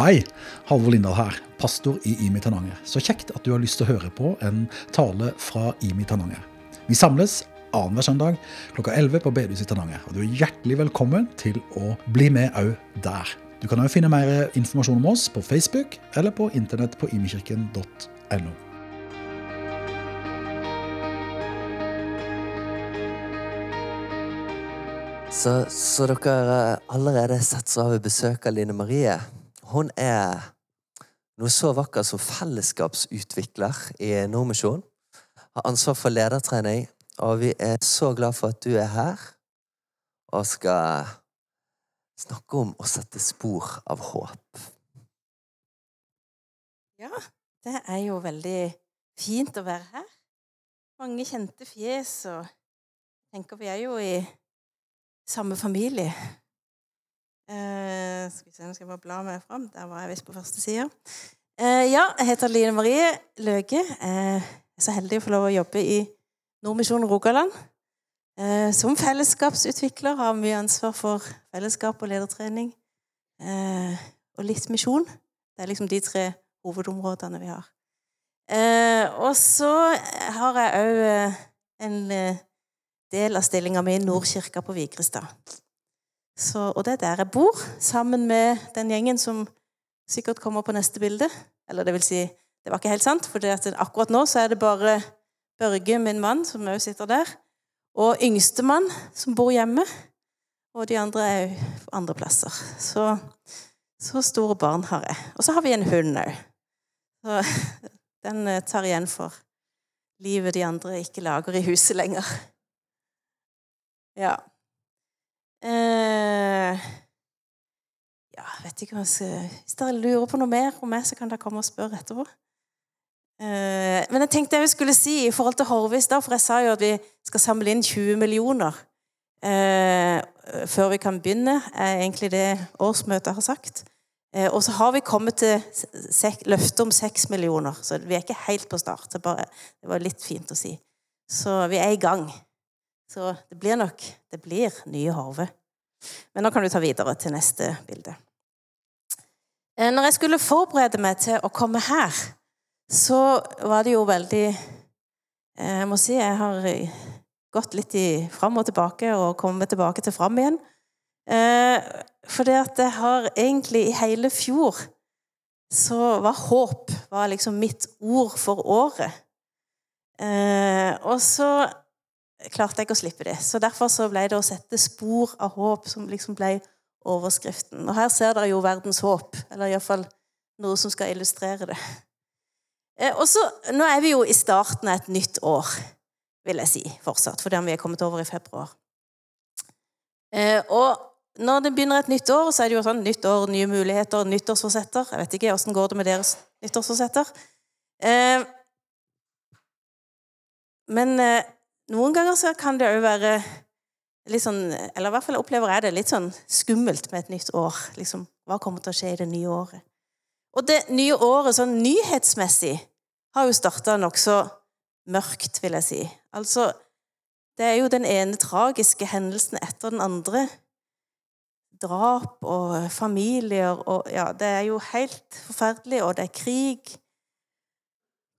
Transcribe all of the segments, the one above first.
Hei, Halvor Lindahl her, pastor i IMI Tananger. Så kjekt at du har lyst til å høre på en tale fra IMI Tananger. Vi samles annenhver søndag klokka 11 på bedehuset i Tananger. Og du er hjertelig velkommen til å bli med òg der. Du kan òg finne mer informasjon om oss på Facebook eller på internett på imikirken.no. Så, så dere har allerede sett så har vi besøk av Line Marie. Hun er noe så vakkert som fellesskapsutvikler i Nordmisjon. Har ansvar for ledertrening, og vi er så glad for at du er her og skal snakke om å sette spor av håp. Ja, det er jo veldig fint å være her. Mange kjente fjes, og jeg tenker vi er jo i samme familie. Eh, skal vi se, nå skal jeg bare bla meg fram. Der var jeg visst på første side. Eh, ja, jeg heter Line Marie Løge. Eh, jeg er så heldig å få lov å jobbe i Nordmisjonen Rogaland. Eh, som fellesskapsutvikler har mye ansvar for fellesskap og ledertrening. Eh, og litt misjon. Det er liksom de tre hovedområdene vi har. Eh, og så har jeg òg en del av stillinga mi i Nordkirka på Vigrestad. Så, og det er der jeg bor, sammen med den gjengen som sikkert kommer på neste bilde. Eller det vil si, det var ikke helt sant, for akkurat nå så er det bare Børge, min mann, som òg sitter der, og yngstemann, som bor hjemme. Og de andre er jo andre plasser. Så, så store barn har jeg. Og så har vi en hund òg. Den eh, tar igjen for livet de andre ikke lager i huset lenger. Ja. Eh, ja, vet ikke hva jeg skal Hvis dere lurer på noe mer om meg, så kan dere komme og spørre etterpå. Eh, men jeg tenkte jeg skulle si i forhold til Horvis, da, for jeg sa jo at vi skal samle inn 20 millioner eh, før vi kan begynne, er egentlig det årsmøtet har sagt. Eh, og så har vi kommet til løftet om 6 millioner, så vi er ikke helt på start. Det, bare, det var litt fint å si. Så vi er i gang. Så det blir nok det blir nye Horve. Men nå kan du ta videre til neste bilde. Eh, når jeg skulle forberede meg til å komme her, så var det jo veldig eh, Jeg må si jeg har gått litt i fram og tilbake og kommet tilbake til fram igjen. Fordi for det at jeg har egentlig i hele fjor så var håp var liksom mitt ord for året. Og så klarte jeg ikke å slippe det. Så derfor så ble det å sette spor av håp som liksom ble overskriften. Og her ser dere jo verdens håp, eller iallfall noe som skal illustrere det. Eh, og så, Nå er vi jo i starten av et nytt år, vil jeg si, fortsatt, fordi vi er kommet over i februar. Eh, og når det begynner et nytt år, så er det jo sånn nytt år, nye muligheter, nyttårsforsetter. Jeg vet ikke åssen går det med deres nyttårsforsetter. Eh, men noen ganger så kan det òg være litt sånn Eller i hvert fall opplever jeg det litt sånn skummelt med et nytt år. Liksom, hva kommer til å skje i det nye året? Og det nye året sånn nyhetsmessig har jo starta nokså mørkt, vil jeg si. Altså, det er jo den ene tragiske hendelsen etter den andre. Drap og familier og Ja, det er jo helt forferdelig, og det er krig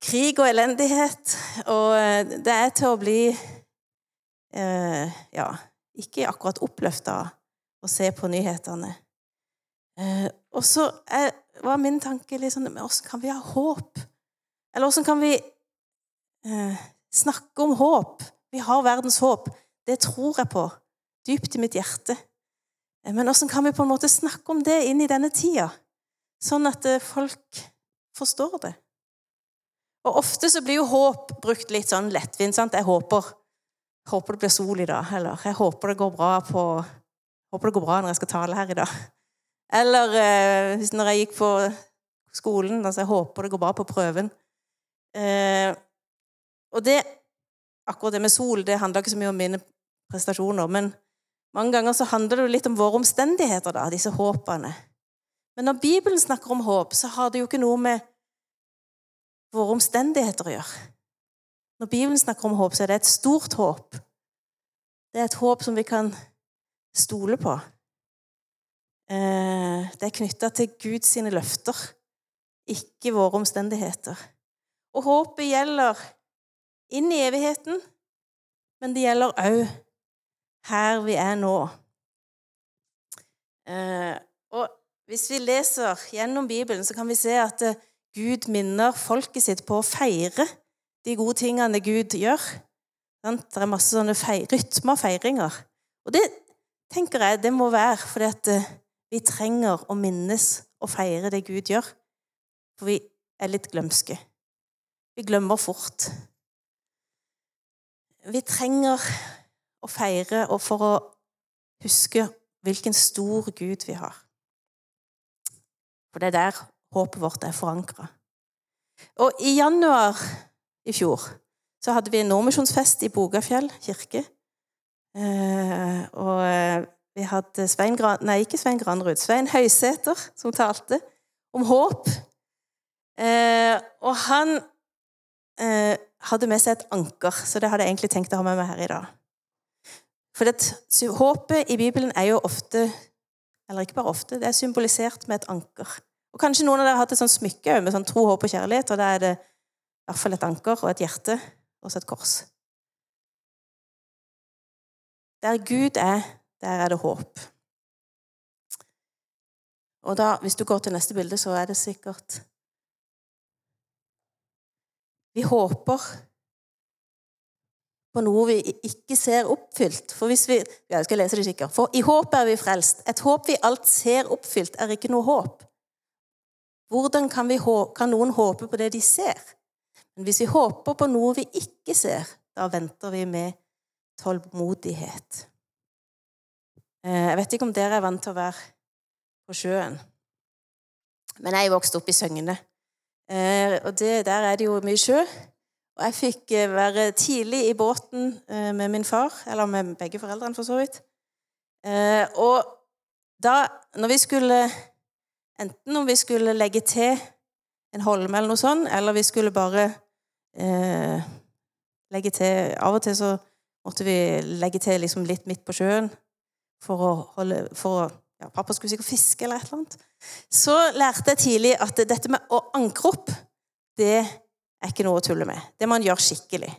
krig og elendighet. Og eh, det er til å bli eh, Ja, ikke akkurat oppløfta å se på nyhetene. Eh, og så var min tanke litt sånn Åssen kan vi ha håp? Eller åssen kan vi eh, snakke om håp? Vi har verdens håp. Det tror jeg på dypt i mitt hjerte. Eh, men åssen kan vi på en måte snakke om det inn i denne tida, sånn at eh, folk forstår det? Og ofte så blir jo håp brukt litt sånn lettvint. sant? Jeg håper, håper det blir sol i dag. Eller jeg håper det går bra på håper det går bra når jeg skal tale her i dag. Eller eh, når jeg gikk på skolen altså Jeg håper det går bra på prøven. Eh, og det, akkurat det med sol det handler ikke så mye om mine prestasjoner. Men mange ganger så handler det jo litt om våre omstendigheter, da, disse håpene. Men når Bibelen snakker om håp, så har det jo ikke noe med våre omstendigheter å gjøre. Når Bibelen snakker om håp, så er det et stort håp. Det er et håp som vi kan stole på. eh, det er knytta til Guds løfter, ikke våre omstendigheter. Og håpet gjelder inn i evigheten, men det gjelder òg her vi er nå. Eh, og hvis vi leser gjennom Bibelen, så kan vi se at eh, Gud minner folket sitt på å feire de gode tingene Gud gjør. Det er masse sånne rytmer og feiringer. Og det tenker jeg det må være fordi eh, vi trenger å minnes og feire det Gud gjør. For vi er litt glømske. Vi glemmer fort. Vi trenger å feire og for å huske hvilken stor Gud vi har. For det er der håpet vårt er forankra. Og i januar i fjor så hadde vi en nordmisjonsfest i Bogafjell kirke. Eh, og eh, vi hadde Svein Gran, nei, ikke Svein Granrud, Svein Høysæter som talte om håp. Eh, og han hadde med seg et anker, så det hadde jeg egentlig tenkt å ha med meg her i dag. For det, håpet i Bibelen er jo ofte Eller ikke bare ofte, det er symbolisert med et anker. Og Kanskje noen av dere har hatt et sånt smykke med sånn tro, håp og kjærlighet, og da er det i hvert fall et anker og et hjerte og så et kors. Der Gud er, der er det håp. Og da, hvis du går til neste bilde, så er det sikkert Vi håper på noe vi ikke ser oppfylt. For hvis vi, jeg skal lese det sikkert. For i håp er vi frelst. Et håp vi alt ser oppfylt, er ikke noe håp. Hvordan kan, vi, kan noen håpe på det de ser? Men hvis vi håper på noe vi ikke ser, da venter vi med tålmodighet. Eh, jeg vet ikke om dere er vant til å være på sjøen. Men jeg vokste opp i Søgne. Eh, og det, der er det jo mye sjø. Og jeg fikk eh, være tidlig i båten med min far, eller med begge foreldrene, for så vidt. Og da, når vi skulle Enten om vi skulle legge til en holme eller noe sånt, eller vi skulle bare eh, legge til Av og til så måtte vi legge til liksom litt midt på sjøen for å holde for å, ja, Pappa skulle sikkert fiske eller et eller annet. Så lærte jeg tidlig at dette med å ankre opp, det er ikke noe å tulle med. Det må man gjøre skikkelig.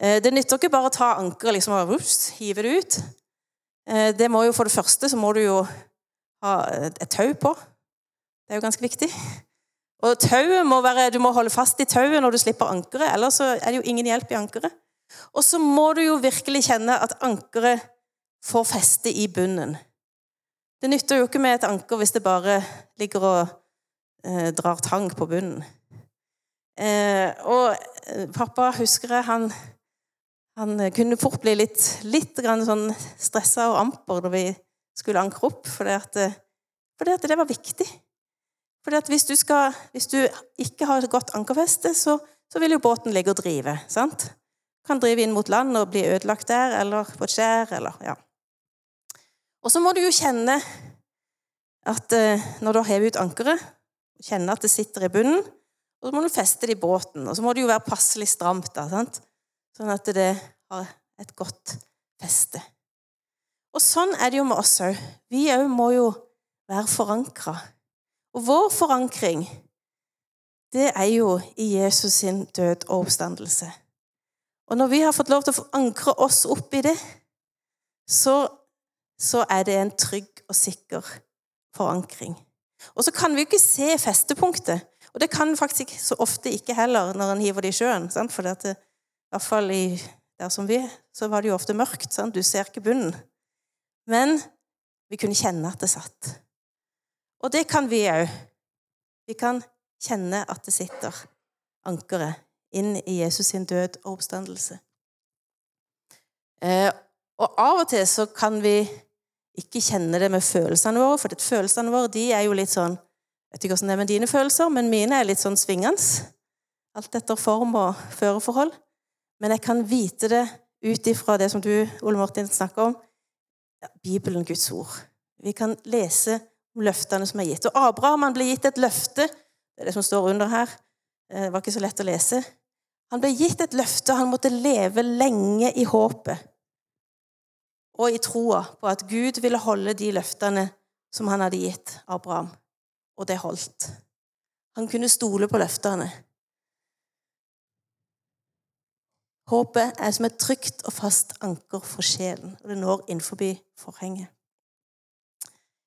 Eh, det nytter ikke bare å ta ankeret liksom, og ups, hive det ut. Eh, det må jo For det første så må du jo ha et tau på. Det er jo ganske viktig. Og tauet må være, Du må holde fast i tauet når du slipper ankeret, ellers så er det jo ingen hjelp i ankeret. Og så må du jo virkelig kjenne at ankeret får feste i bunnen. Det nytter jo ikke med et anker hvis det bare ligger og eh, drar tang på bunnen. Eh, og eh, pappa, husker jeg, han, han kunne fort bli litt, litt sånn stressa og amper når vi skulle ankre opp, fordi at, eh, fordi at det var viktig. Fordi at hvis du, skal, hvis du ikke har godt ankerfeste, så, så, vil jo båten ligge og drive. sant? Kan drive inn mot land og bli ødelagt der, eller på et skjær, eller ja. Og så må du jo kjenne at når du har hevet ut ankeret, kjenne at det sitter i bunnen, og så må du feste det i båten. Og så må det jo være passelig stramt, da, sant? sånn at det har et godt feste. Og sånn er det jo med oss òg. Vi òg må jo være forankra. Og vår forankring, det er jo i Jesus sin død og oppstandelse. Og når vi har fått lov til å ankre oss opp i det, så, så er det en trygg og sikker forankring. Og så kan vi jo ikke se festepunktet. Og det kan faktisk ikke, så ofte ikke heller når en hiver det i sjøen. Sant? For det, i hvert fall i, der som vi så var det jo ofte mørkt. Sant? Du ser ikke bunnen. Men vi kunne kjenne at det satt. Og det kan vi òg. Vi kan kjenne at det sitter ankeret inn i Jesus sin død og oppstandelse. Eh, og av og til så kan vi ikke kjenne det med følelsene våre, for følelsene våre de er jo litt sånn Jeg vet ikke hvordan det er med dine følelser, men mine er litt sånn svingende. Alt etter form og føreforhold. Men jeg kan vite det ut ifra det som du, Ole Martin, snakker om. Bibelen, Guds ord. Vi kan lese løftene som er gitt. Og Abraham han ble gitt et løfte. Det er det som står under her. Det var ikke så lett å lese. Han ble gitt et løfte, og han måtte leve lenge i håpet og i troa på at Gud ville holde de løftene som han hadde gitt Abraham, og det holdt. Han kunne stole på løftene. Håpet er som et trygt og fast anker for sjelen, og det når innenfor forhenget.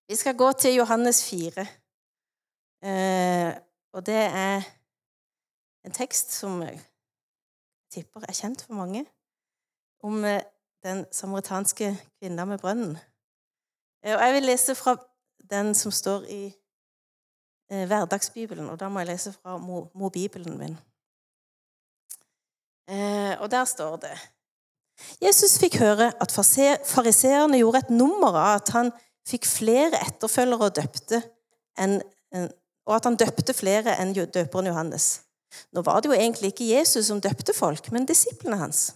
Vi skal gå til Johannes 4. Eh, og det er en tekst som jeg tipper er kjent for mange, om eh, den samaritanske kvinna med brønnen. Eh, og jeg vil lese fra den som står i eh, Hverdagsbibelen, og da må jeg lese fra mobibelen min. Eh, og der står det Jesus fikk høre at fariseerne gjorde et nummer av at han fikk flere etterfølgere og døpte enn og at han døpte flere enn døperen Johannes. Nå var det jo egentlig ikke Jesus som døpte folk, men disiplene hans.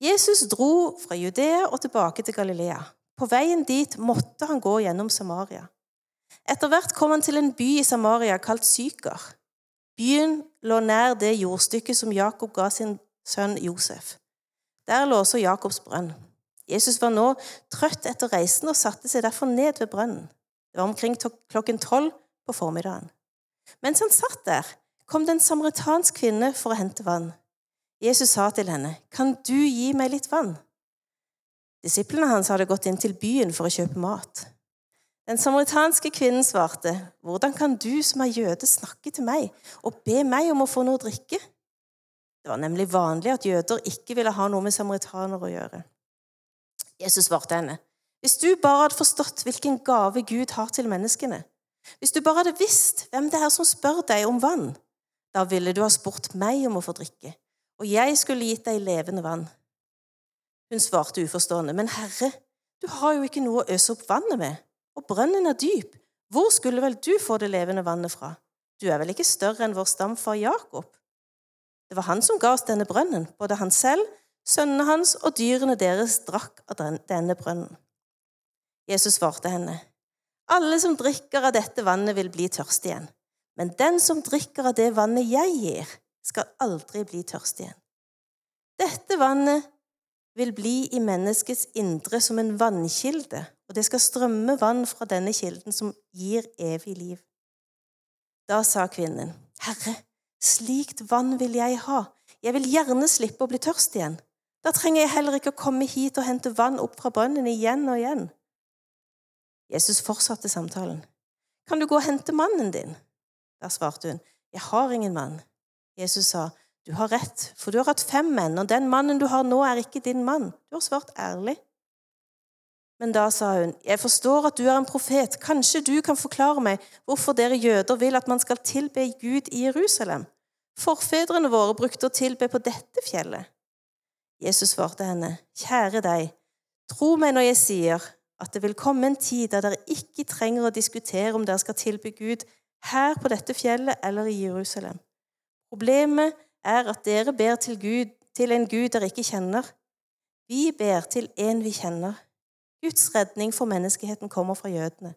Jesus dro fra Judea og tilbake til Galilea. På veien dit måtte han gå gjennom Samaria. Etter hvert kom han til en by i Samaria kalt Syker. Byen lå nær det jordstykket som Jakob ga sin sønn Josef. Der lå også Jakobs brønn. Jesus var nå trøtt etter reisen og satte seg derfor ned ved brønnen. Det var omkring klokken tolv på formiddagen. Mens han satt der, kom det en samaritansk kvinne for å hente vann. Jesus sa til henne, 'Kan du gi meg litt vann?' Disiplene hans hadde gått inn til byen for å kjøpe mat. Den samaritanske kvinnen svarte, 'Hvordan kan du som er jøde, snakke til meg og be meg om å få noe å drikke?' Det var nemlig vanlig at jøder ikke ville ha noe med samaritanere å gjøre. Jesus svarte henne, 'Hvis du bare hadde forstått hvilken gave Gud har til menneskene,' Hvis du bare hadde visst hvem det er som spør deg om vann, da ville du ha spurt meg om å få drikke, og jeg skulle gitt deg levende vann. Hun svarte uforstående, men herre, du har jo ikke noe å øse opp vannet med, og brønnen er dyp, hvor skulle vel du få det levende vannet fra? Du er vel ikke større enn vår stamfar Jakob? Det var han som ga oss denne brønnen, både han selv, sønnene hans og dyrene deres drakk av denne brønnen. Jesus svarte henne, alle som drikker av dette vannet, vil bli tørst igjen. Men den som drikker av det vannet jeg gir, skal aldri bli tørst igjen. Dette vannet vil bli i menneskets indre som en vannkilde, og det skal strømme vann fra denne kilden som gir evig liv. Da sa kvinnen, Herre, slikt vann vil jeg ha, jeg vil gjerne slippe å bli tørst igjen. Da trenger jeg heller ikke å komme hit og hente vann opp fra brønnen igjen og igjen. Jesus fortsatte samtalen. Kan du gå og hente mannen din? Da svarte hun, Jeg har ingen mann. Jesus sa, Du har rett, for du har hatt fem menn, og den mannen du har nå, er ikke din mann. Du har svart ærlig. Men da sa hun, Jeg forstår at du er en profet. Kanskje du kan forklare meg hvorfor dere jøder vil at man skal tilbe Gud i Jerusalem? Forfedrene våre brukte å tilbe på dette fjellet. Jesus svarte henne, Kjære deg, tro meg når jeg sier at det vil komme en tid der dere ikke trenger å diskutere om dere skal tilby Gud her på dette fjellet eller i Jerusalem. Problemet er at dere ber til, Gud, til en Gud dere ikke kjenner. Vi ber til en vi kjenner. Guds redning for menneskeheten kommer fra jødene.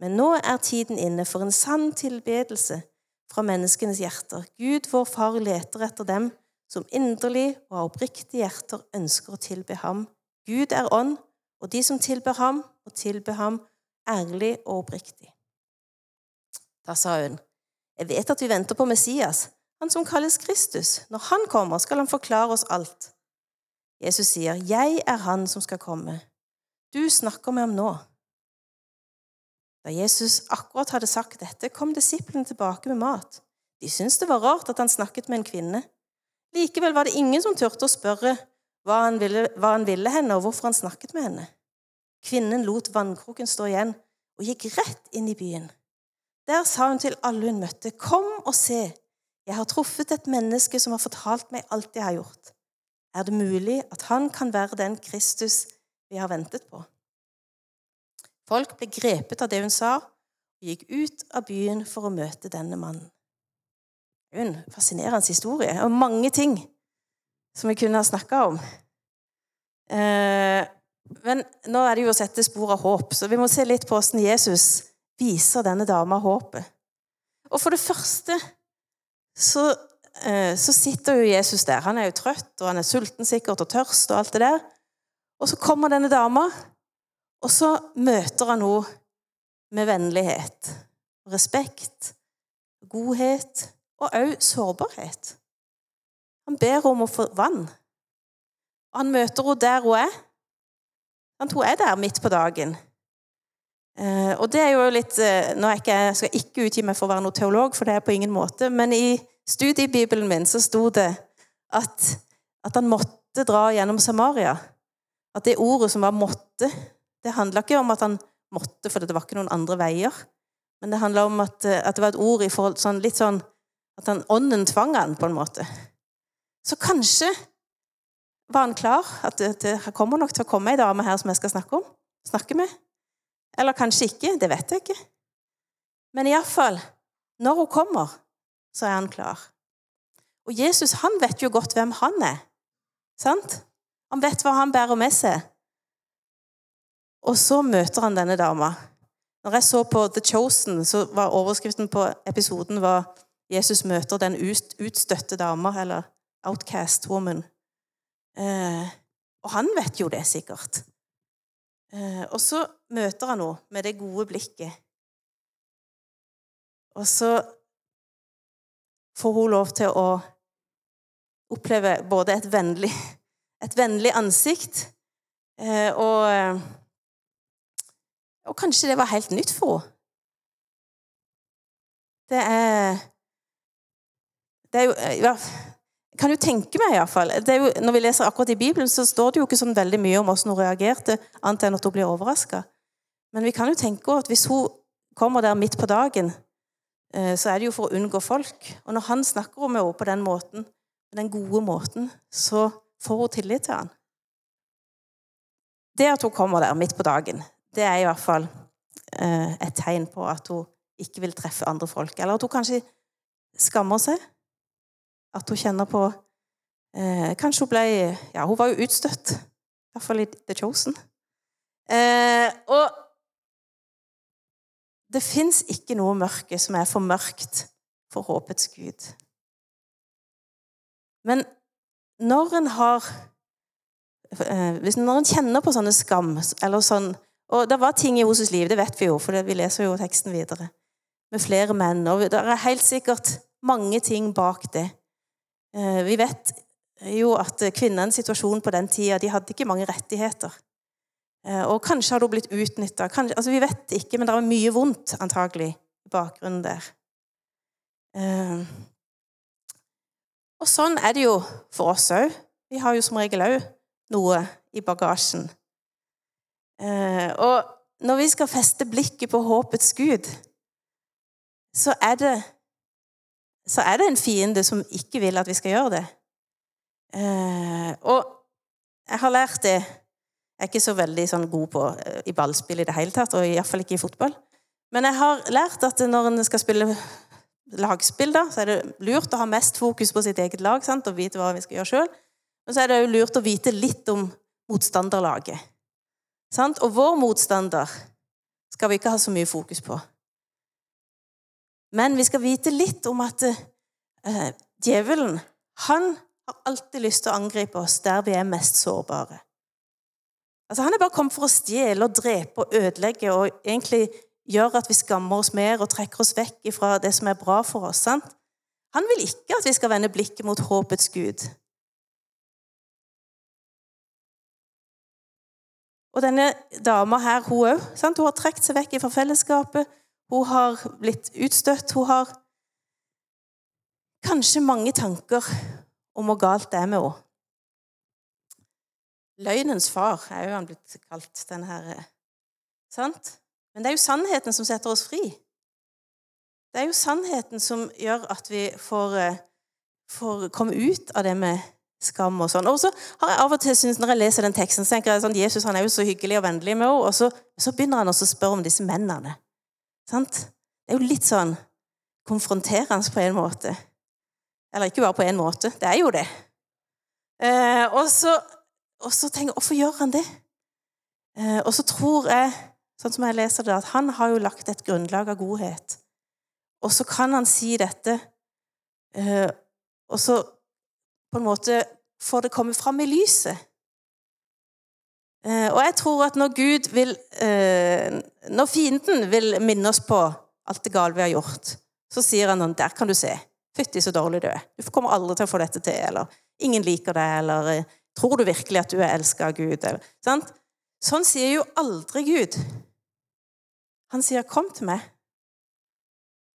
Men nå er tiden inne for en sann tilbedelse fra menneskenes hjerter. Gud, vår Far, leter etter dem som inderlig og av oppriktige hjerter ønsker å tilbe ham. Gud er ånd, og de som tilber ham, må tilbe ham ærlig og oppriktig. Da sa hun, jeg vet at vi venter på Messias, han som kalles Kristus. Når han kommer, skal han forklare oss alt. Jesus sier, jeg er han som skal komme. Du snakker med ham nå. Da Jesus akkurat hadde sagt dette, kom disiplene tilbake med mat. De syntes det var rart at han snakket med en kvinne. Likevel var det ingen som turte å spørre hva han, ville, hva han ville henne, og hvorfor han snakket med henne. Kvinnen lot vannkroken stå igjen og gikk rett inn i byen. Der sa hun til alle hun møtte, Kom og se, jeg har truffet et menneske som har fortalt meg alt jeg har gjort. Er det mulig at han kan være den Kristus vi har ventet på? Folk ble grepet av det hun sa, og gikk ut av byen for å møte denne mannen. En fascinerende historie, og mange ting som vi kunne ha snakka om. Eh, men nå er det jo å sette spor av håp, så vi må se litt på hvordan Jesus viser denne dama håpet. Og for det første så, eh, så sitter jo Jesus der. Han er jo trøtt, og han er sulten sikkert, og tørst og alt det der. Og så kommer denne dama, og så møter han henne med vennlighet, respekt, godhet og òg sårbarhet. Han ber om å få vann. Han møter henne der hun er. Han tror Hun er der midt på dagen. Eh, og det er jo litt eh, nå er ikke, Jeg skal ikke utgi meg for å være noen teolog, for det er på ingen måte. Men i studiebibelen min så sto det at, at han måtte dra gjennom Samaria. At det ordet som var 'måtte', det handla ikke om at han måtte for det var ikke noen andre veier. Men det handla om at, eh, at, det var et ord i forhold sånn, litt sånn At han, ånden tvang han på en måte. Så kanskje var han klar. At det, det kommer nok til å komme ei dame her som jeg skal snakke om. Snakke med. Eller kanskje ikke. Det vet jeg ikke. Men iallfall, når hun kommer, så er han klar. Og Jesus han vet jo godt hvem han er. Sant? Han vet hva han bærer med seg. Og så møter han denne dama. Når jeg så på The Chosen, så var overskriften på episoden var 'Jesus møter den utstøtte dama', eller 'Outcast Woman'. Eh, og han vet jo det sikkert. Eh, og så møter han henne med det gode blikket. Og så får hun lov til å oppleve både et vennlig, et vennlig ansikt eh, og, og kanskje det var helt nytt for henne. Det er Det er jo jeg kan jo tenke meg, iallfall Når vi leser akkurat i Bibelen, så står det jo ikke sånn veldig mye om hvordan hun reagerte, annet enn at hun blir overraska. Men vi kan jo tenke at hvis hun kommer der midt på dagen, eh, så er det jo for å unngå folk. Og når han snakker om henne på den måten, den gode måten, så får hun tillit til han. Det at hun kommer der midt på dagen, det er i hvert fall eh, et tegn på at hun ikke vil treffe andre folk. Eller at hun kanskje skammer seg at hun kjenner på eh, Kanskje hun ble Ja, hun var jo utstøtt. I hvert fall i The Chosen. Eh, og det fins ikke noe mørke som er for mørkt for håpets Gud. Men når en har eh, hvis Når en kjenner på sånne skam eller sånn, Og det var ting i Hoses liv, det vet vi jo, for vi leser jo teksten videre, med flere menn. Og det er helt sikkert mange ting bak det. Eh, vi vet jo at kvinnens situasjon på den tida de hadde ikke mange rettigheter. Eh, og kanskje hadde hun blitt utnytta. Altså, vi vet ikke, men det er mye vondt antagelig i bakgrunnen der. Eh, og sånn er det jo for oss òg. Vi har jo som regel òg noe i bagasjen. Og når vi skal feste blikket på håpets Gud, så er det så er det en fiende som ikke vil at vi skal gjøre det. Eh, og jeg har lært det Jeg er ikke så veldig sånn god på eh, i ballspill i det hele tatt, og iallfall ikke i fotball. Men jeg har lært at når en skal spille lagspill, da, så er det lurt å ha mest fokus på sitt eget lag sant, og vite hva vi skal gjøre sjøl. Men så er det òg lurt å vite litt om motstanderlaget. Sant? Og vår motstander skal vi ikke ha så mye fokus på. Men vi skal vite litt om at eh, djevelen han har alltid lyst til å angripe oss der vi er mest sårbare. Altså, han er bare kommet for å stjele og drepe og ødelegge og egentlig gjøre at vi skammer oss mer og trekker oss vekk fra det som er bra for oss. sant? Han vil ikke at vi skal vende blikket mot håpets Gud. Og denne dama her, hun òg, hun har trukket seg vekk fra fellesskapet. Hun har blitt utstøtt. Hun har kanskje mange tanker om hvor galt det er med henne. Løgnens far er jo han blitt kalt, den her eh, Sant? Men det er jo sannheten som setter oss fri. Det er jo sannheten som gjør at vi får, eh, får komme ut av det med skam og sånn. Og så har jeg av og til synes, Når jeg leser den teksten, så tenker jeg sånn, Jesus han er jo så hyggelig og vennlig med henne, og så, så begynner han også å spørre om disse mennene. Sant? Det er jo litt sånn konfronterende på en måte. Eller ikke bare på en måte. Det er jo det. Eh, og, så, og, så, tenker jeg Hvorfor gjør han det? Eh, og så tror jeg, sånn som jeg leser det, at han har jo lagt et grunnlag av godhet. Og så kan han si dette, eh, og så på en måte får det komme fram i lyset. Eh, og jeg tror at når Gud vil eh, Når fienden vil minne oss på alt det gale vi har gjort, så sier han sånn Der kan du se. Fytti, så dårlig du er. Du kommer aldri til å få dette til. Eller ingen liker deg. Eller eh, tror du virkelig at du er elska av Gud? Eller, sant? Sånn sier jo aldri Gud. Han sier 'kom til meg',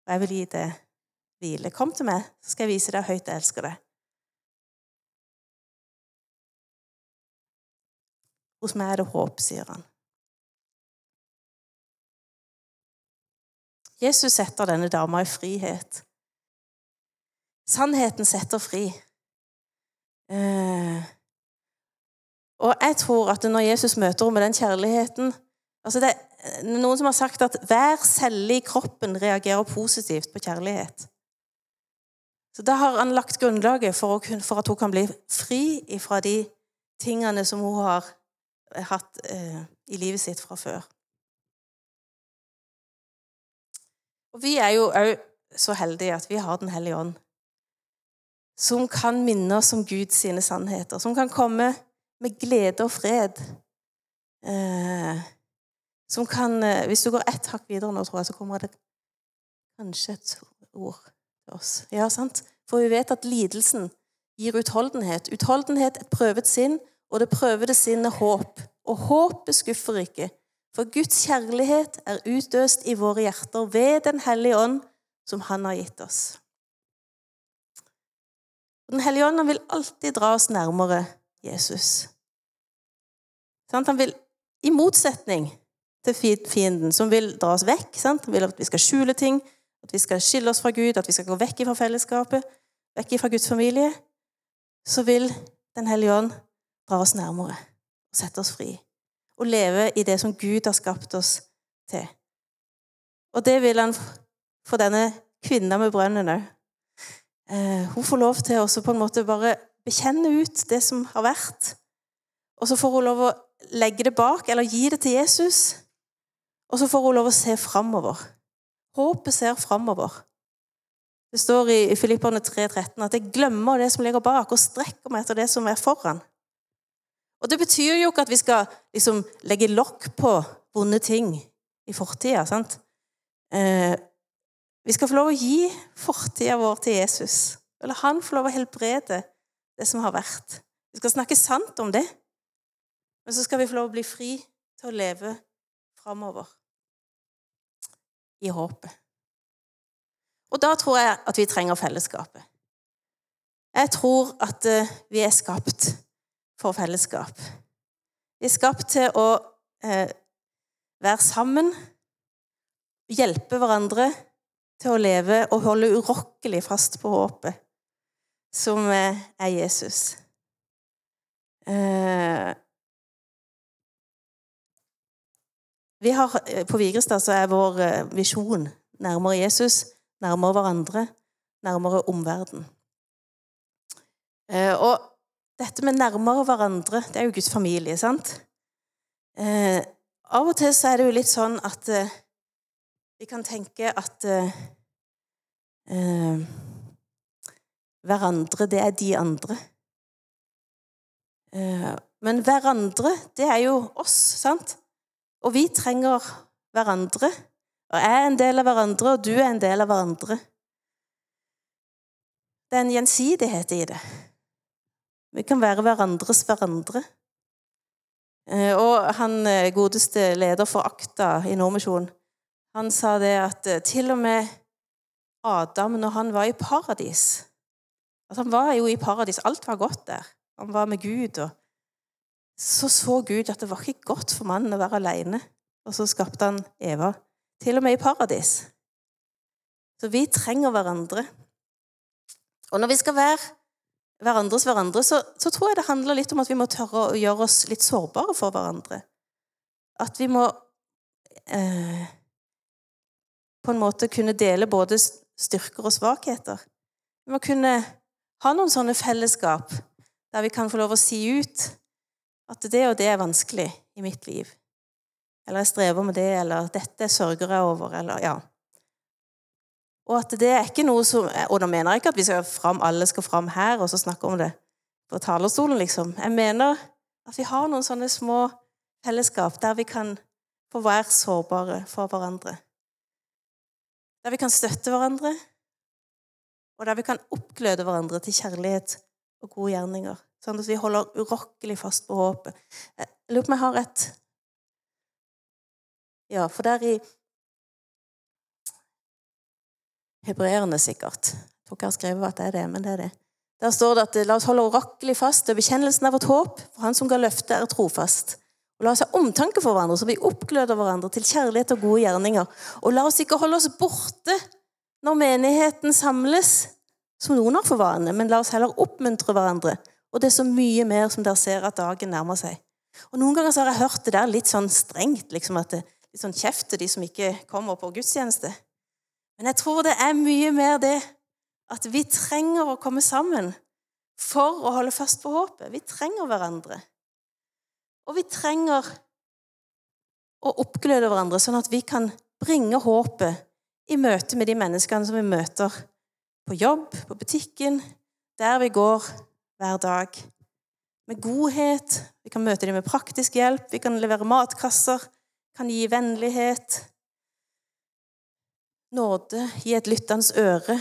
og jeg vil gi deg hvile. Kom til meg, så skal jeg vise deg høyt jeg elsker deg. Hos meg er det håp, sier han. Jesus setter denne dama i frihet. Sannheten setter fri. Eh, og jeg tror at når Jesus møter henne med den kjærligheten altså Det er noen som har sagt at hver celle i kroppen reagerer positivt på kjærlighet. Så Da har han lagt grunnlaget for, for, at hun kan bli fri fra de tingene som hun har hatt eh, i livet sitt fra før. Og Vi er jo òg så heldige at vi har Den hellige ånd, som kan minne oss om Guds sine sannheter, som kan komme med glede og fred. Eh, som kan eh, Hvis du går ett hakk videre nå, tror jeg, så kommer det kanskje et ord til oss. Ja, sant? For vi vet at lidelsen gir utholdenhet. Utholdenhet et prøvet sinn, og det prøvede sinnet håp. Og håpet skuffer ikke, for Guds kjærlighet er utøst i våre hjerter ved Den hellige ånd, som Han har gitt oss. Den hellige ånd vil alltid dra oss nærmere Jesus. Han vil, i motsetning til fienden, som vil dra oss vekk Han vil at vi skal skjule ting, at vi skal skille oss fra Gud, at vi skal gå vekk fra fellesskapet, vekk fra Guds familie, så vil Den hellige ånd dra oss nærmere og sette oss fri. Og leve i det som Gud har skapt oss til. Og det vil han for denne kvinna med brønnen òg. Eh, hun får lov til å på en måte bare bekjenne ut det som har vært. Og så får hun lov å legge det bak, eller gi det til Jesus. Og så får hun lov å se framover. Håpet ser framover. Det står i Filipperne 3,13 at jeg glemmer det som ligger bak, og strekker meg etter det som er foran. Og Det betyr jo ikke at vi skal liksom legge lokk på vonde ting i fortida. Eh, vi skal få lov å gi fortida vår til Jesus. Eller han får lov å helbrede det som har vært. Vi skal snakke sant om det. Men så skal vi få lov å bli fri til å leve framover i håpet. Og da tror jeg at vi trenger fellesskapet. Jeg tror at eh, vi er skapt for fellesskap. Vi er skapt til å eh, være sammen, hjelpe hverandre til å leve og holde urokkelig fast på håpet, som eh, er Jesus. Eh, vi har, eh, på Vigrestad så er vår eh, visjon nærmere Jesus, nærmere hverandre, nærmere omverdenen. Eh, og dette med nærmere hverandre, det er jo Guds familie, sant? Eh, av og til så er det jo litt sånn at eh, vi kan tenke at eh, eh, hverandre, det er de andre. Eh, men hverandre, det er jo oss, sant? Og vi trenger hverandre. Og jeg er en del av hverandre, og du er en del av hverandre. Det er en gjensidighet i det. Vi kan være hverandres hverandre. Eh, og han eh, godeste leder for Akta i Nordmisjonen, han sa det at eh, til og med Adam, når han var i paradis altså Han var jo i paradis, alt var godt der. Han var med Gud. og Så så Gud at det var ikke godt for mannen å være alene. Og så skapte han Eva. Til og med i paradis. Så vi trenger hverandre. Og når vi skal være hverandres hverandre, så, så, tror jeg det handler litt om at vi må tørre å gjøre oss litt sårbare for hverandre. At vi må eh, på en måte kunne dele både styrker og svakheter. Vi må kunne ha noen sånne fellesskap der vi kan få lov å si ut at det og det er vanskelig i mitt liv. Eller jeg strever med det, eller dette sørger jeg over, eller ja. Og at det er ikke noe som Og da mener jeg ikke at vi skal fram, alle skal fram her og så snakke om det på talerstolen, liksom. Jeg mener at vi har noen sånne små fellesskap der vi kan få være sårbare for hverandre. Der vi kan støtte hverandre, og der vi kan oppgløde hverandre til kjærlighet og gode gjerninger. Sånn at vi holder urokkelig fast på håpet. Jeg lurer på om jeg har et Ja, for der i Hebreerne, sikkert. Jeg tror ikke jeg har skrevet at det er det, men det er det. Der står det at la oss holde urokkelig fast ved bekjennelsen av vårt håp, for Han som ga løftet, er trofast. Og La oss ha omtanke for hverandre, så vi oppgløder hverandre til kjærlighet og gode gjerninger. Og la oss ikke holde oss borte når menigheten samles, som noen har for vane, men la oss heller oppmuntre hverandre. Og det er så mye mer som dere ser at dagen nærmer seg. Og Noen ganger har jeg hørt det der litt sånn strengt, liksom at det litt sånn kjeft til de som ikke kommer på gudstjeneste. Men jeg tror det er mye mer det at vi trenger å komme sammen for å holde fast på håpet. Vi trenger hverandre. Og vi trenger å oppgløde hverandre, sånn at vi kan bringe håpet i møte med de menneskene som vi møter på jobb, på butikken, der vi går hver dag. Med godhet. Vi kan møte dem med praktisk hjelp. Vi kan levere matkasser. Kan gi vennlighet. Nåde. i et lyttende øre.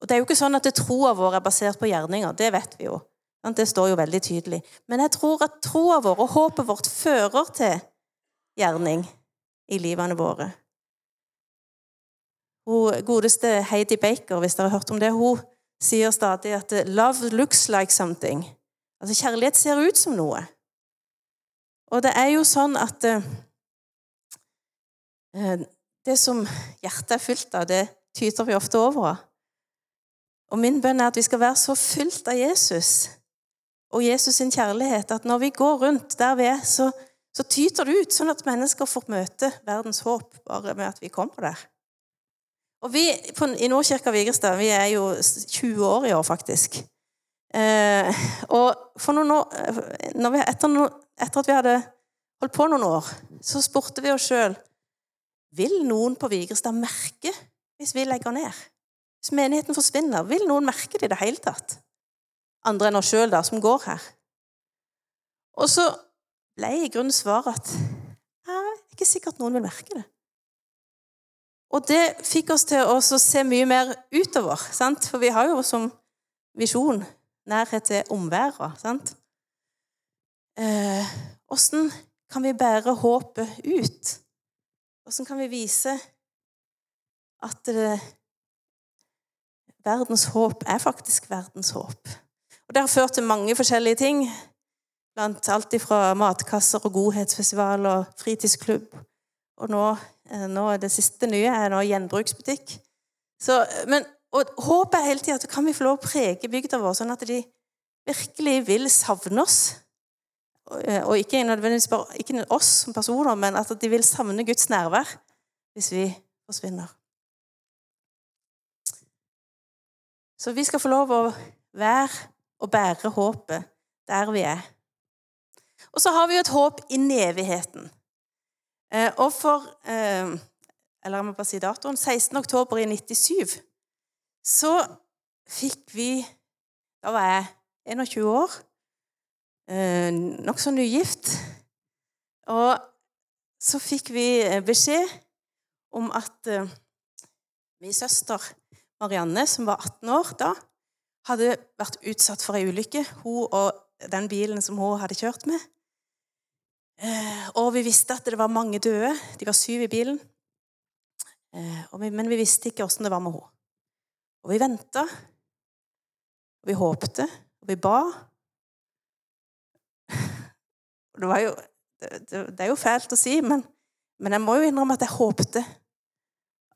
Og Det er jo ikke sånn at troa vår er basert på gjerninger. Det vet vi jo. Det står jo veldig tydelig. Men jeg tror at troa vår og håpet vårt fører til gjerning i livene våre. Hun godeste Heidi Baker, hvis dere har hørt om det, hun sier stadig at 'love looks like something'. Altså kjærlighet ser ut som noe. Og det er jo sånn at uh, det som hjertet er fylt av, det tyter vi ofte over av. Og min bønn er at vi skal være så fylt av Jesus og Jesus sin kjærlighet at når vi går rundt der vi er, så, så tyter det ut, sånn at mennesker får møte verdens håp bare med at vi kommer der. Og vi på, i Nordkirka Vigrestad vi er jo 20 år i år, faktisk. Eh, og for noen år, eh, vi, etter, etter, at vi hadde holdt på noen år, så spurte vi oss sjøl Vil noen på Vigrestad merke hvis vi legger ned? Hvis menigheten forsvinner, vil noen merke det i det hele tatt? Andre enn oss sjøl, som går her. Og så ble i grunnen svaret at det er ikke sikkert noen vil merke det. Og det fikk oss til å se mye mer utover, sant? for vi har jo som visjon nærhet til omverdenen. Eh, hvordan kan vi bære håpet ut? Hvordan kan vi vise at det, verdens håp er faktisk verdens håp? Og Det har ført til mange forskjellige ting, blant alt fra matkasser og godhetsfestival og fritidsklubb og nå, eh, nå det siste nye er nå gjenbruksbutikk. Så, men, og håpet er hele tida at kan vi få lov å prege bygda vår, sånn at de virkelig vil savne oss. Og eh, ikke nødvendigvis bare ikke oss som personer, men at de vil savne Guds nærvær hvis vi forsvinner. Så vi skal få lov å være og bære håpet der vi er. Og så har vi jo et håp inn i evigheten. Eh, og for eh, Eller jeg må bare si datoen. 16. oktober i 97 så fikk vi Da var jeg 21 år. Eh, Nokså nygift. Og så fikk vi beskjed om at min søster Marianne, som var 18 år da, hadde vært utsatt for ei ulykke. Hun og den bilen som hun hadde kjørt med. Eh, og vi visste at det var mange døde. De var syv i bilen. Eh, men vi visste ikke åssen det var med henne. Og vi venta, og vi håpte, og vi ba. Det, jo, det, det er jo fælt å si, men, men, jeg må jo innrømme at jeg håpte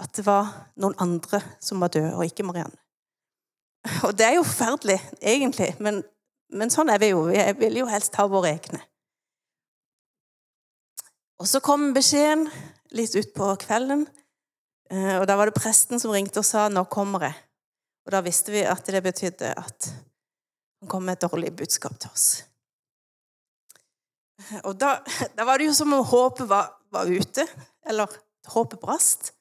at det var noen andre som var døde, og ikke Marianne. Og det er jo forferdelig, egentlig, men, men sånn er vi jo. Jeg vil jo helst ha våre egne. Og så kom beskjeden litt utpå kvelden, eh, og da var det presten som ringte og sa 'nå kommer jeg'. Og da visste vi at det betydde at han kom med et dårlig budskap til oss. Og da, da var det jo som om håpet var, var ute, eller håpet brast.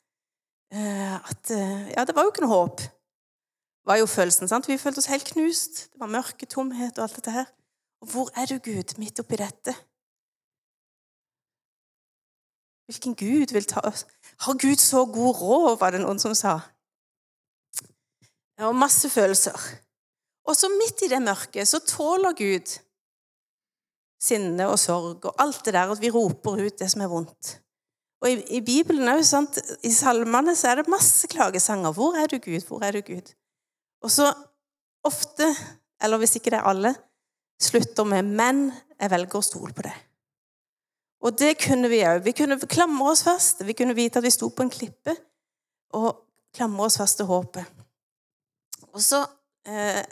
Eh, at eh, Ja, det var jo ikke noe håp. Det var jo følelsen, sant? Vi følte oss helt knust. Det var mørke, tomhet og alt dette her. Og hvor er du, Gud, midt oppi dette? Hvilken Gud vil ta oss? Har Gud så god råd, var det noen som sa. Og masse følelser. Og så midt i det mørket så tåler Gud sinne og sorg og alt det der, at vi roper ut det som er vondt. Og i, i Bibelen sant, i salmene så er det masse klagesanger. 'Hvor er du, Gud? Hvor er du, Gud?' Og så ofte, eller hvis ikke det er alle, slutter med 'men jeg velger å stole på det'. Og det kunne vi òg. Vi kunne klamre oss fast. Vi kunne vite at vi sto på en klippe, og klamre oss fast til håpet. Og så, eh,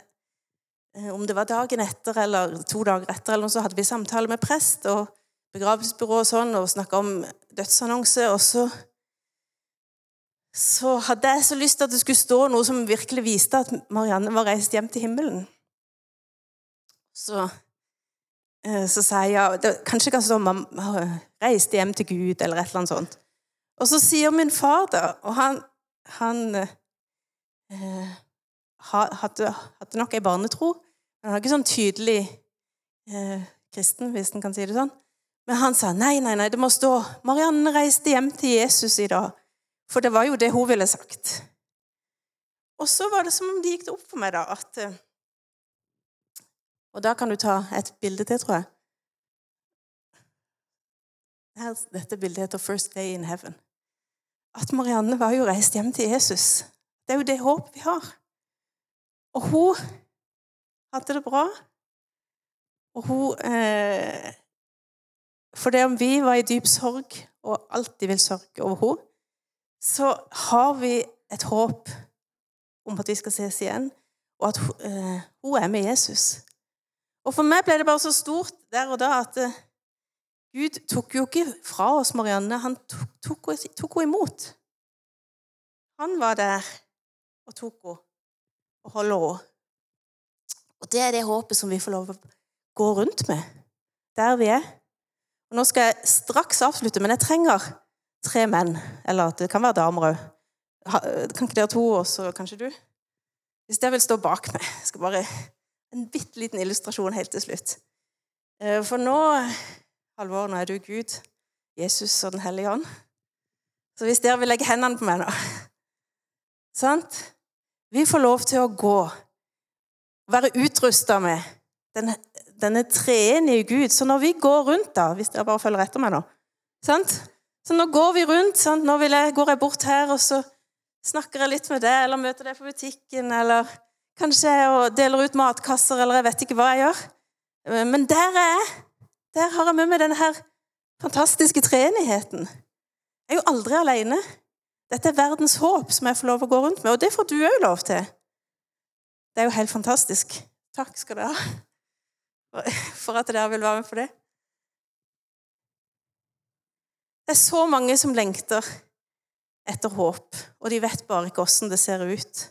om det var dagen etter eller to dager etter, eller noe, så hadde vi samtale med prest og begravelsesbyrå og sånn, og snakka om dødsannonse. Og så, så hadde jeg så lyst til at det skulle stå noe som virkelig viste at Marianne var reist hjem til himmelen. Så Eh, så sier jeg det, Kanskje kan stå mamma reiste hjem til Gud, eller et eller annet sånt. Og så sier min far det, og han, han eh, hadde, hadde, nok ei barnetro. Han var ikke sånn tydelig eh, kristen, hvis en kan si det sånn. Men han sa nei, nei, nei, det må stå 'Marianne reiste hjem til Jesus i dag'. For det var jo det hun ville sagt. Og så var det som om det gikk opp for meg da, at eh, og da kan du ta et bilde til, tror jeg. Dette bildet heter 'First Day in Heaven'. At Marianne var jo reist hjem til Jesus. Det er jo det håpet vi har. Og hun hadde det bra. Og hun eh, For det om vi var i dyp sorg, og alltid vil sørge over henne, så har vi et håp om at vi skal ses igjen, og at eh, hun er med Jesus. Og for meg ble det bare så stort der og da at eh, Gud tok jo ikke fra oss Marianne, han tok, tok, tok henne imot. Han var der og tok henne og holdt henne. Og det er det håpet som vi får lov å gå rundt med der vi er. Og Nå skal jeg straks avslutte, men jeg trenger tre menn. Eller det kan være damer òg. Kan ikke dere to, og så kanskje du? Hvis dere vil stå bak meg. Jeg skal bare en bitte liten illustrasjon helt til slutt. Eh, for nå, Halvor, nå er du Gud, Jesus og Den hellige ånd. Så hvis dere vil legge hendene på meg nå Sant? Vi får lov til å gå, være utrusta med denne, denne treenige Gud. Så når vi går rundt, da, hvis dere bare følger etter meg nå sant? Så nå går vi rundt. Sant? Nå jeg, går jeg bort her, og så snakker jeg litt med deg, eller møter deg på butikken, eller Kanskje jeg deler ut matkasser, eller jeg vet ikke hva jeg gjør. Men der er jeg. Der har jeg med meg denne her fantastiske treenigheten. Jeg er jo aldri alene. Dette er verdens håp som jeg får lov å gå rundt med, og det får du òg lov til. Det er jo helt fantastisk. Takk skal dere ha for at dere vil være med på det. Det er så mange som lengter etter håp, og de vet bare ikke åssen det ser ut.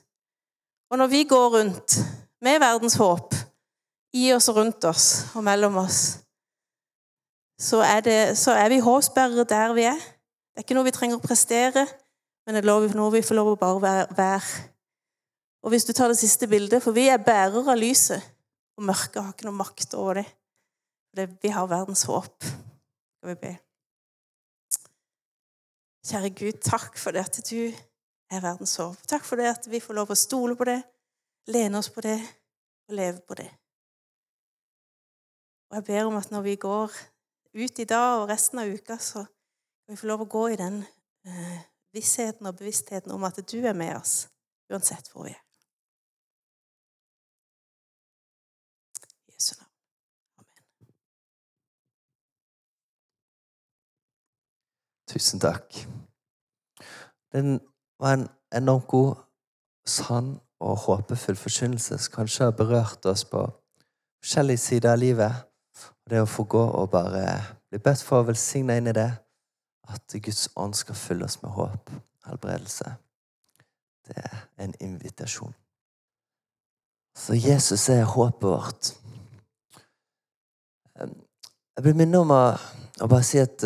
Og når vi går rundt med verdens håp i oss og rundt oss og mellom oss, så er, det, så er vi håpsbærere der vi er. Det er ikke noe vi trenger å prestere, men det er noe vi får lov å bare være. Og hvis du tar det siste bildet, for vi er bærere av lyset, og mørket har ikke noe makt over det. det vi har verdens håp. Skal vi be. Kjære Gud, takk for det at du er verdens håp. Takk for det at vi får lov å stole på det, lene oss på det og leve på det. Og jeg ber om at når vi går ut i dag og resten av uka, så kan vi få lov å gå i den eh, vissheten og bevisstheten om at du er med oss uansett hvor vi er. Jesu navn. Amen. Tusen takk. Den var en enormt god, sann og håpefull forkynnelse som kanskje har berørt oss på forskjellige sider av livet. Det å få gå og bare bli bedt for å velsigne inn i det, at Guds ånd skal fylle oss med håp, helbredelse. Det er en invitasjon. Så Jesus er håpet vårt. Jeg blir minnet om å, å, bare si at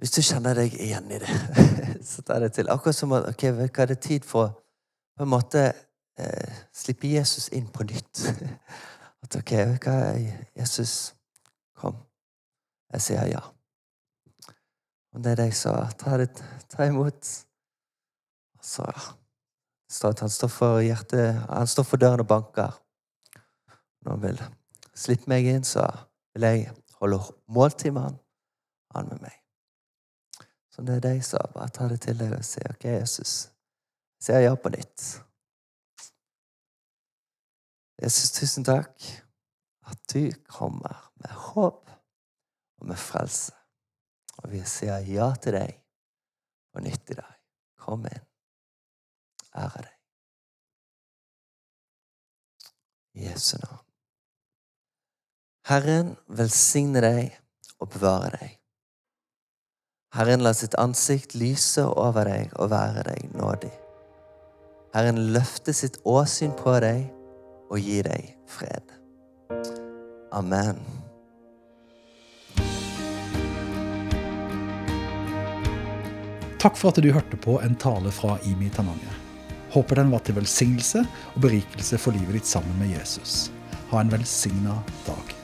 hvis du kjenner deg igjen i det, så ta det til. Akkurat som at ok, hva er det tid for på en måte eh, slippe Jesus inn på nytt? At ok, hva er Jesus, kom. Jeg sier ja. Og det er det jeg sa. Ta, det, ta imot. Og så står at han står for hjertet Han står for døren og banker. Når han vil slippe meg inn, så vil jeg holde måltid med han, han med meg. Så det er deg som. Bare tar det til deg og sier ok, Jesus. Sier ja på nytt. Jesus, tusen takk at du kommer med håp og med frelse. Og vi sier ja til deg på nytt i dag. Kom inn. Ære deg. Jesu navn. Herren velsigne deg og bevare deg. Herren la sitt ansikt lyse over deg og være deg nådig. Herren løfte sitt åsyn på deg og gi deg fred. Amen. Takk for at du hørte på en tale fra Imi Tananger. Håper den var til velsignelse og berikelse for livet ditt sammen med Jesus. Ha en velsigna dag.